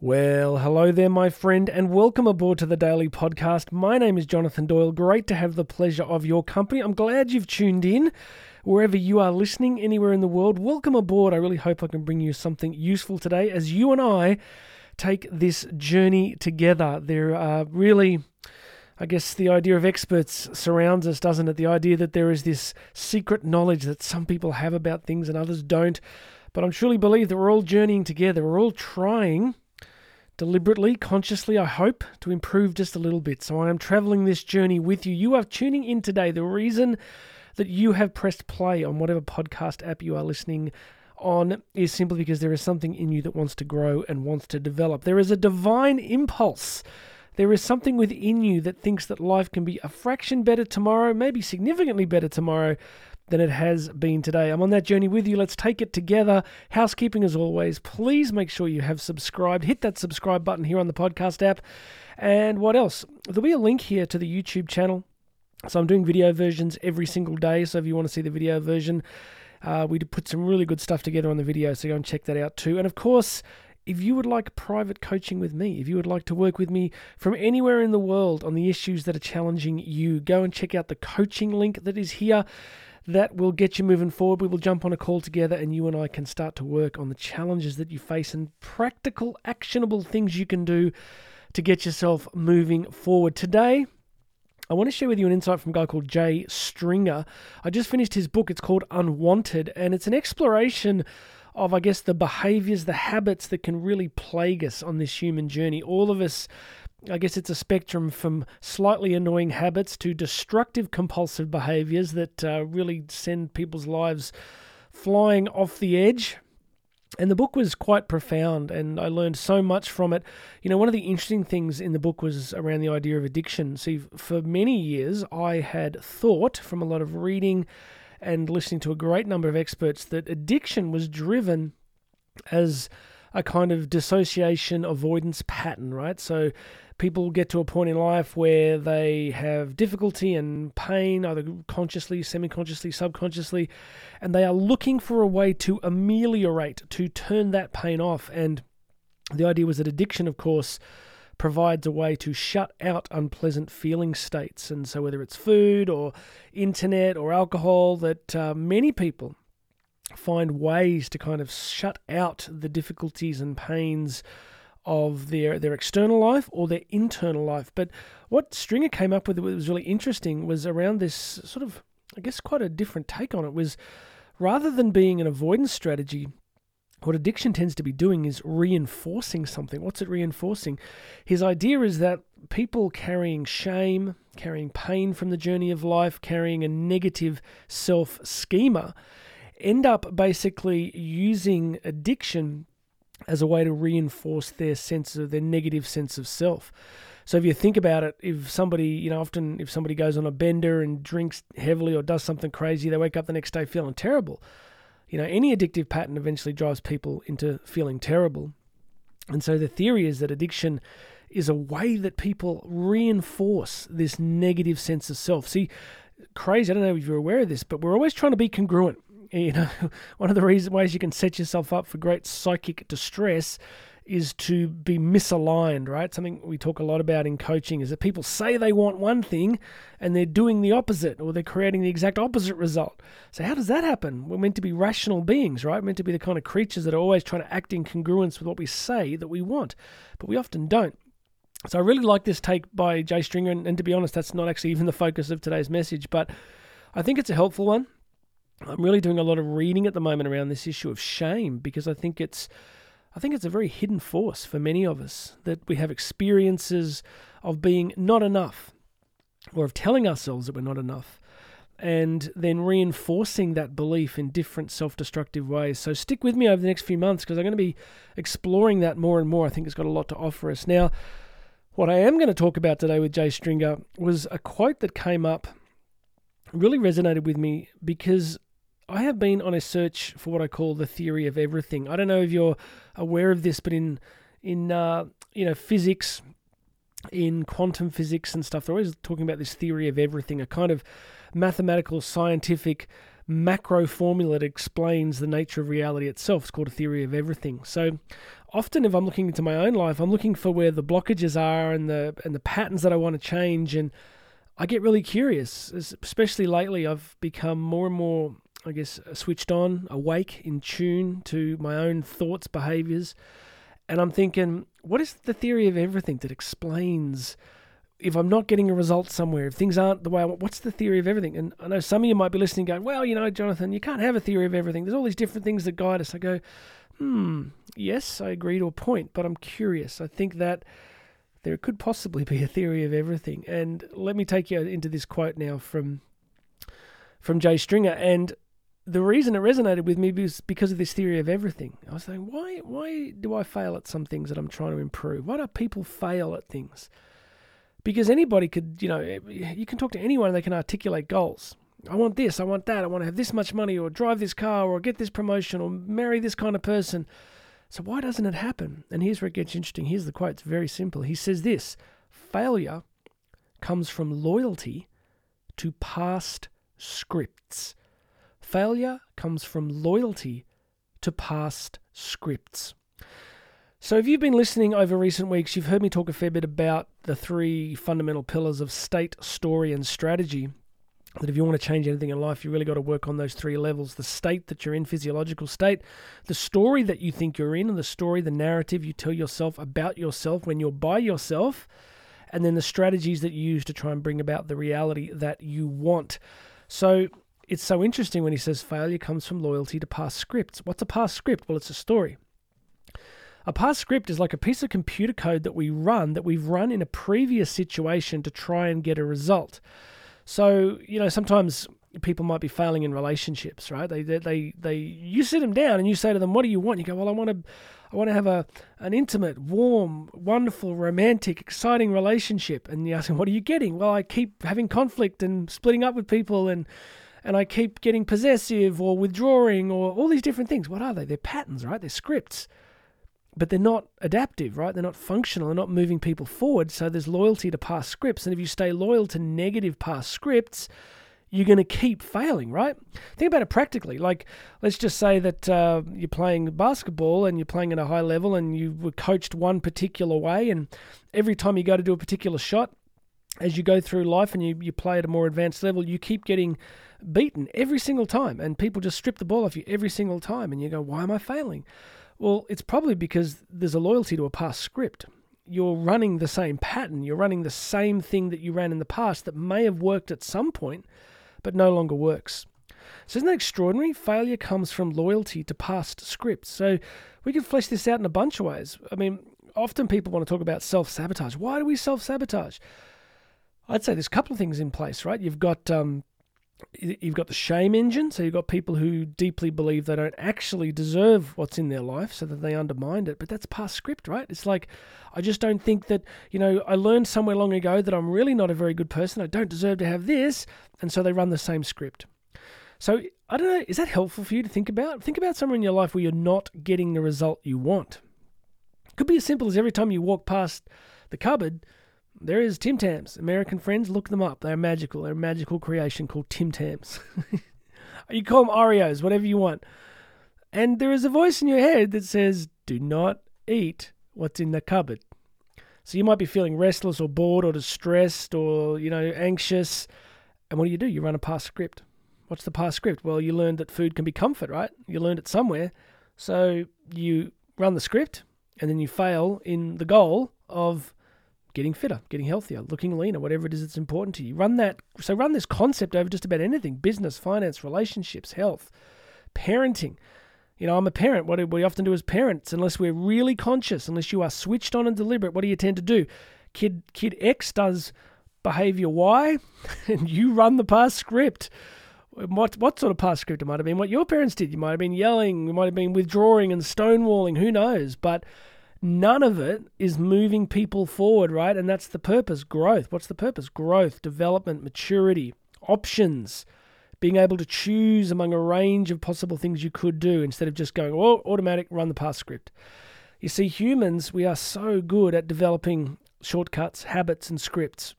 Well, hello there, my friend, and welcome aboard to the Daily Podcast. My name is Jonathan Doyle. Great to have the pleasure of your company. I'm glad you've tuned in wherever you are listening, anywhere in the world. Welcome aboard. I really hope I can bring you something useful today as you and I take this journey together. There are really. I guess the idea of experts surrounds us, doesn't it? The idea that there is this secret knowledge that some people have about things and others don't. But I truly believe that we're all journeying together. We're all trying deliberately, consciously, I hope, to improve just a little bit. So I am traveling this journey with you. You are tuning in today. The reason that you have pressed play on whatever podcast app you are listening on is simply because there is something in you that wants to grow and wants to develop. There is a divine impulse. There is something within you that thinks that life can be a fraction better tomorrow, maybe significantly better tomorrow, than it has been today. I'm on that journey with you. Let's take it together. Housekeeping as always. Please make sure you have subscribed. Hit that subscribe button here on the podcast app. And what else? There'll be a link here to the YouTube channel. So I'm doing video versions every single day. So if you want to see the video version, uh, we put some really good stuff together on the video. So go and check that out too. And of course, if you would like private coaching with me, if you would like to work with me from anywhere in the world on the issues that are challenging you, go and check out the coaching link that is here that will get you moving forward. We will jump on a call together and you and I can start to work on the challenges that you face and practical, actionable things you can do to get yourself moving forward. Today, I want to share with you an insight from a guy called Jay Stringer. I just finished his book. It's called Unwanted, and it's an exploration of, I guess, the behaviors, the habits that can really plague us on this human journey. All of us I guess it's a spectrum from slightly annoying habits to destructive compulsive behaviors that uh, really send people's lives flying off the edge. And the book was quite profound, and I learned so much from it. You know, one of the interesting things in the book was around the idea of addiction. See, for many years, I had thought from a lot of reading and listening to a great number of experts that addiction was driven as a kind of dissociation avoidance pattern, right? So people get to a point in life where they have difficulty and pain, either consciously, semi consciously, subconsciously, and they are looking for a way to ameliorate, to turn that pain off. And the idea was that addiction, of course, provides a way to shut out unpleasant feeling states. And so, whether it's food or internet or alcohol, that uh, many people find ways to kind of shut out the difficulties and pains of their their external life or their internal life. But what Stringer came up with that was really interesting was around this sort of I guess quite a different take on it was rather than being an avoidance strategy, what addiction tends to be doing is reinforcing something. What's it reinforcing? His idea is that people carrying shame, carrying pain from the journey of life, carrying a negative self schema, end up basically using addiction as a way to reinforce their sense of their negative sense of self. So if you think about it, if somebody, you know, often if somebody goes on a bender and drinks heavily or does something crazy, they wake up the next day feeling terrible. You know, any addictive pattern eventually drives people into feeling terrible. And so the theory is that addiction is a way that people reinforce this negative sense of self. See, crazy, I don't know if you're aware of this, but we're always trying to be congruent you know, one of the reasons ways you can set yourself up for great psychic distress is to be misaligned, right? Something we talk a lot about in coaching is that people say they want one thing and they're doing the opposite or they're creating the exact opposite result. So, how does that happen? We're meant to be rational beings, right? Meant to be the kind of creatures that are always trying to act in congruence with what we say that we want, but we often don't. So, I really like this take by Jay Stringer, and, and to be honest, that's not actually even the focus of today's message, but I think it's a helpful one. I'm really doing a lot of reading at the moment around this issue of shame because I think it's I think it's a very hidden force for many of us that we have experiences of being not enough or of telling ourselves that we're not enough and then reinforcing that belief in different self-destructive ways. So stick with me over the next few months because I'm going to be exploring that more and more. I think it's got a lot to offer us. Now, what I am going to talk about today with Jay Stringer was a quote that came up really resonated with me because I have been on a search for what I call the theory of everything. I don't know if you're aware of this, but in in uh, you know physics, in quantum physics and stuff, they're always talking about this theory of everything, a kind of mathematical, scientific macro formula that explains the nature of reality itself. It's called a theory of everything. So often if I'm looking into my own life, I'm looking for where the blockages are and the and the patterns that I want to change and I get really curious, especially lately I've become more and more I guess switched on, awake, in tune to my own thoughts, behaviors, and I'm thinking, what is the theory of everything that explains if I'm not getting a result somewhere, if things aren't the way I want, what's the theory of everything? And I know some of you might be listening going, well, you know, Jonathan, you can't have a theory of everything. There's all these different things that guide us. I go, hmm, yes, I agree to a point, but I'm curious. I think that there could possibly be a theory of everything. And let me take you into this quote now from from Jay Stringer. And the reason it resonated with me was because of this theory of everything. I was saying, why why do I fail at some things that I'm trying to improve? Why do people fail at things? because anybody could, you know, you can talk to anyone and they can articulate goals. I want this, I want that, I want to have this much money, or drive this car, or get this promotion, or marry this kind of person. So why doesn't it happen? And here's where it gets interesting. Here's the quote. It's very simple. He says this failure comes from loyalty to past scripts. Failure comes from loyalty to past scripts. So, if you've been listening over recent weeks, you've heard me talk a fair bit about the three fundamental pillars of state, story, and strategy. That if you want to change anything in life, you really got to work on those three levels the state that you're in, physiological state, the story that you think you're in, and the story, the narrative you tell yourself about yourself when you're by yourself, and then the strategies that you use to try and bring about the reality that you want. So, it's so interesting when he says failure comes from loyalty to past scripts. What's a past script? Well, it's a story. A past script is like a piece of computer code that we run that we've run in a previous situation to try and get a result. So, you know, sometimes people might be failing in relationships, right? They, they, they, they, you sit them down and you say to them, "What do you want?" You go, "Well, I want to, I want to have a an intimate, warm, wonderful, romantic, exciting relationship." And you ask them, "What are you getting?" Well, I keep having conflict and splitting up with people, and and I keep getting possessive or withdrawing or all these different things. What are they? They're patterns, right? They're scripts but they're not adaptive, right? They're not functional. They're not moving people forward. So there's loyalty to past scripts. And if you stay loyal to negative past scripts, you're going to keep failing, right? Think about it practically. Like, let's just say that uh, you're playing basketball and you're playing at a high level and you were coached one particular way. And every time you go to do a particular shot, as you go through life and you, you play at a more advanced level, you keep getting beaten every single time. And people just strip the ball off you every single time. And you go, why am I failing? Well, it's probably because there's a loyalty to a past script. You're running the same pattern. You're running the same thing that you ran in the past that may have worked at some point, but no longer works. So, isn't that extraordinary? Failure comes from loyalty to past scripts. So, we can flesh this out in a bunch of ways. I mean, often people want to talk about self sabotage. Why do we self sabotage? I'd say there's a couple of things in place, right? You've got um, you've got the shame engine, so you've got people who deeply believe they don't actually deserve what's in their life, so that they undermine it. But that's past script, right? It's like, I just don't think that, you know, I learned somewhere long ago that I'm really not a very good person. I don't deserve to have this. And so they run the same script. So I don't know, is that helpful for you to think about? Think about somewhere in your life where you're not getting the result you want. Could be as simple as every time you walk past the cupboard, there is Tim Tams. American friends, look them up. They're magical. They're a magical creation called Tim Tams. you call them Oreos, whatever you want. And there is a voice in your head that says, do not eat what's in the cupboard. So you might be feeling restless or bored or distressed or, you know, anxious. And what do you do? You run a past script. What's the past script? Well, you learned that food can be comfort, right? You learned it somewhere. So you run the script and then you fail in the goal of getting fitter, getting healthier, looking leaner, whatever it is that's important to you. Run that. So run this concept over just about anything: business, finance, relationships, health, parenting. You know, I'm a parent. What we often do as parents, unless we're really conscious, unless you are switched on and deliberate, what do you tend to do? Kid, kid X does behavior Y, and you run the past script. What what sort of past script it might have been? What your parents did? You might have been yelling. You might have been withdrawing and stonewalling. Who knows? But None of it is moving people forward, right? And that's the purpose growth. What's the purpose? Growth, development, maturity, options, being able to choose among a range of possible things you could do instead of just going, oh, automatic, run the past script. You see, humans, we are so good at developing shortcuts, habits, and scripts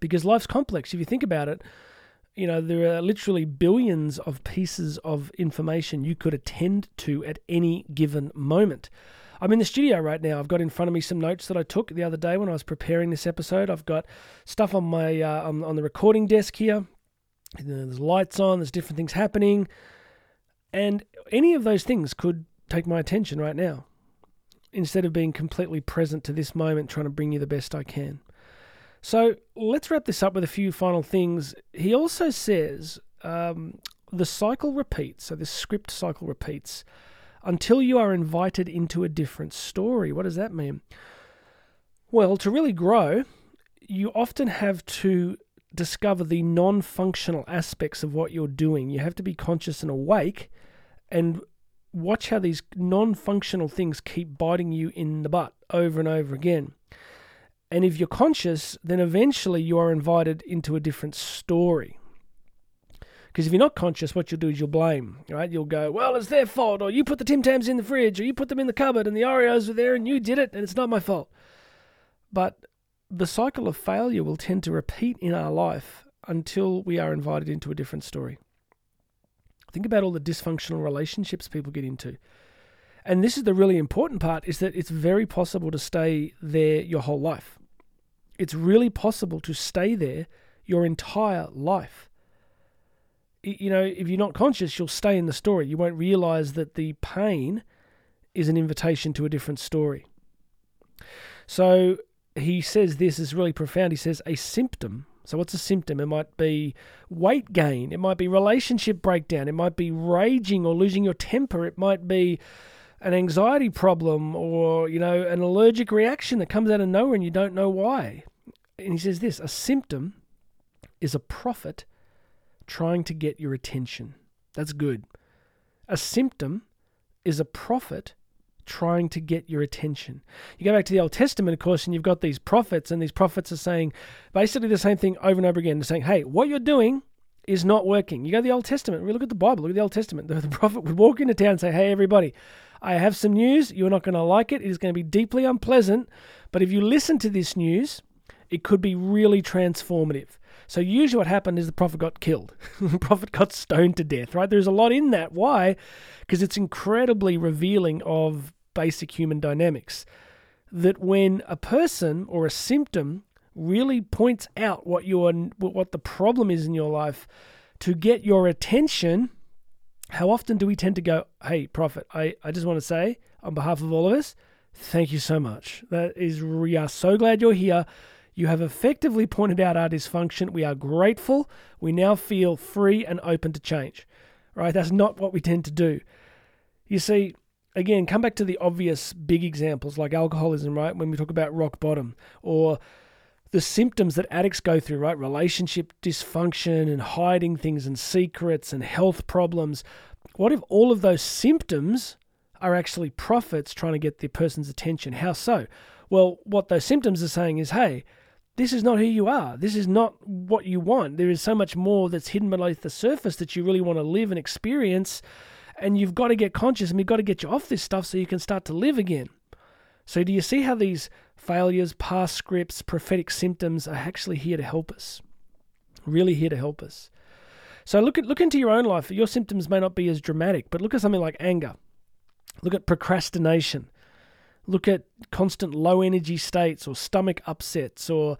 because life's complex. If you think about it, You know, there are literally billions of pieces of information you could attend to at any given moment. I'm in the studio right now. I've got in front of me some notes that I took the other day when I was preparing this episode. I've got stuff on my uh, on, on the recording desk here. There's lights on. There's different things happening, and any of those things could take my attention right now, instead of being completely present to this moment, trying to bring you the best I can. So let's wrap this up with a few final things. He also says um, the cycle repeats. So this script cycle repeats until you are invited into a different story. What does that mean? Well, to really grow, you often have to discover the non functional aspects of what you're doing. You have to be conscious and awake and watch how these non functional things keep biting you in the butt over and over again. And if you're conscious, then eventually you are invited into a different story. Because if you're not conscious, what you'll do is you'll blame, right? You'll go, well, it's their fault, or you put the Tim Tams in the fridge, or you put them in the cupboard, and the Oreos were there, and you did it, and it's not my fault. But the cycle of failure will tend to repeat in our life until we are invited into a different story. Think about all the dysfunctional relationships people get into. And this is the really important part is that it's very possible to stay there your whole life. It's really possible to stay there your entire life you know, if you're not conscious, you'll stay in the story. You won't realize that the pain is an invitation to a different story. So he says this is really profound. He says a symptom. So what's a symptom? It might be weight gain. It might be relationship breakdown. It might be raging or losing your temper. It might be an anxiety problem or, you know, an allergic reaction that comes out of nowhere and you don't know why. And he says this, a symptom is a prophet trying to get your attention. That's good. A symptom is a prophet trying to get your attention. You go back to the Old Testament, of course, and you've got these prophets, and these prophets are saying basically the same thing over and over again. They're saying, hey, what you're doing is not working. You go to the Old Testament, we look at the Bible, look at the Old Testament. The, the prophet would walk into town and say, hey, everybody, I have some news. You're not going to like it. It is going to be deeply unpleasant. But if you listen to this news, it could be really transformative. So usually what happened is the prophet got killed. the prophet got stoned to death, right? There's a lot in that. Why? Because it's incredibly revealing of basic human dynamics. That when a person or a symptom really points out what your what the problem is in your life to get your attention, how often do we tend to go, "Hey, prophet, I, I just want to say on behalf of all of us, thank you so much. That is we are so glad you're here. You have effectively pointed out our dysfunction. We are grateful. We now feel free and open to change. Right? That's not what we tend to do. You see, again, come back to the obvious big examples like alcoholism, right? When we talk about rock bottom or the symptoms that addicts go through, right? Relationship dysfunction and hiding things and secrets and health problems. What if all of those symptoms are actually prophets trying to get the person's attention? How so? Well, what those symptoms are saying is, hey, this is not who you are. This is not what you want. There is so much more that's hidden beneath the surface that you really want to live and experience. And you've got to get conscious and we've got to get you off this stuff so you can start to live again. So, do you see how these failures, past scripts, prophetic symptoms are actually here to help us? Really here to help us. So, look at look into your own life. Your symptoms may not be as dramatic, but look at something like anger. Look at procrastination look at constant low energy states or stomach upsets or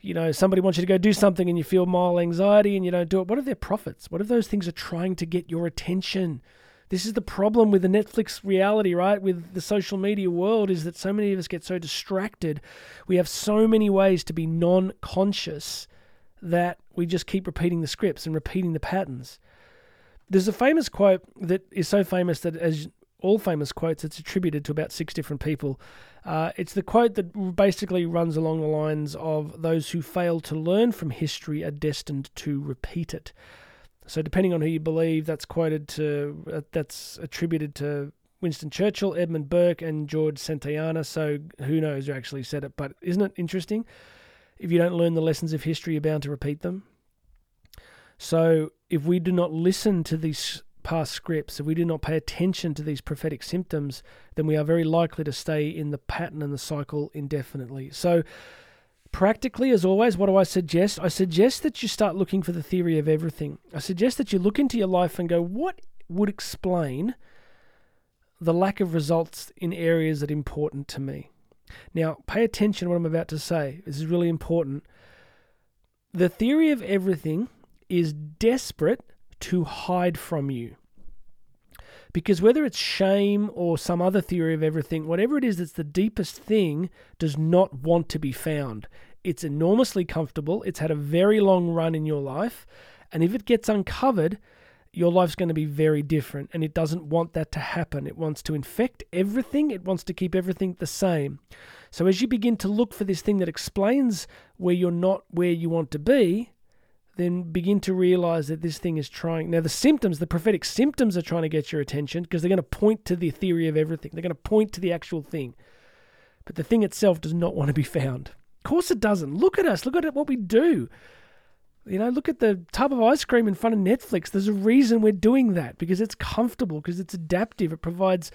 you know somebody wants you to go do something and you feel mild anxiety and you don't do it. What are their prophets? What if those things are trying to get your attention? This is the problem with the netflix reality right? With the social media world is that so many of us get so distracted. We have so many ways to be non-conscious that we just keep repeating the scripts and repeating the patterns. There's a famous quote that is so famous that as all famous quotes. It's attributed to about six different people. Uh, it's the quote that basically runs along the lines of those who fail to learn from history are destined to repeat it. So, depending on who you believe, that's quoted to uh, that's attributed to Winston Churchill, Edmund Burke, and George Santayana. So, who knows who actually said it? But isn't it interesting? If you don't learn the lessons of history, you're bound to repeat them. So, if we do not listen to these past scripts, if we do not pay attention to these prophetic symptoms, then we are very likely to stay in the pattern and the cycle indefinitely. So, Practically, as always, what do I suggest? I suggest that you start looking for the theory of everything. I suggest that you look into your life and go, what would explain the lack of results in areas that are important to me? Now, pay attention to what I'm about to say. This is really important. The theory of everything is desperate to hide from you. Because whether it's shame or some other theory of everything, whatever it is that's the deepest thing does not want to be found. It's enormously comfortable, it's had a very long run in your life, and if it gets uncovered, your life's going to be very different. And it doesn't want that to happen. It wants to infect everything, it wants to keep everything the same. So as you begin to look for this thing that explains where you're not where you want to be, then begin to realize that this thing is trying. Now, the symptoms, the prophetic symptoms, are trying to get your attention because they're going to point to the theory of everything. They're going to point to the actual thing. But the thing itself does not want to be found. Of course, it doesn't. Look at us. Look at what we do. You know, look at the tub of ice cream in front of Netflix. There's a reason we're doing that because it's comfortable, because it's adaptive. It provides,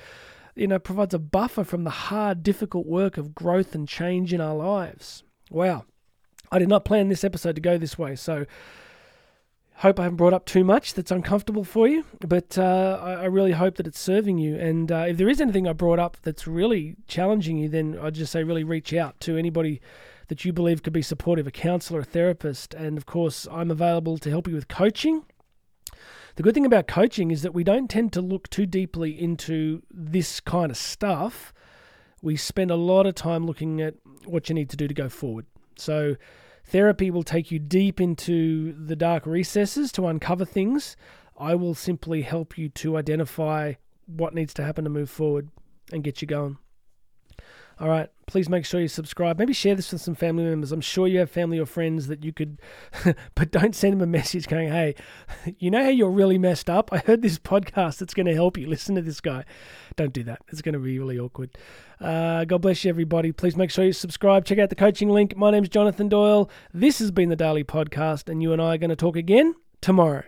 you know, provides a buffer from the hard, difficult work of growth and change in our lives. Wow. I did not plan this episode to go this way, so hope I haven't brought up too much that's uncomfortable for you, but uh, I, I, really hope that it's serving you. And uh, if there is anything I brought up that's really challenging you, then I'd just say really reach out to anybody that you believe could be supportive, a counselor, a therapist. And of course, I'm available to help you with coaching. The good thing about coaching is that we don't tend to look too deeply into this kind of stuff. We spend a lot of time looking at what you need to do to go forward. So, therapy will take you deep into the dark recesses to uncover things. I will simply help you to identify what needs to happen to move forward and get you going. All right, please make sure you subscribe. Maybe share this with some family members. I'm sure you have family or friends that you could, but don't send them a message going, hey, you know how you're really messed up? I heard this podcast that's going to help you. Listen to this guy. Don't do that. It's going to be really awkward. Uh, God bless you, everybody. Please make sure you subscribe. Check out the coaching link. My name's Jonathan Doyle. This has been the Daily Podcast, and you and I are going to talk again tomorrow.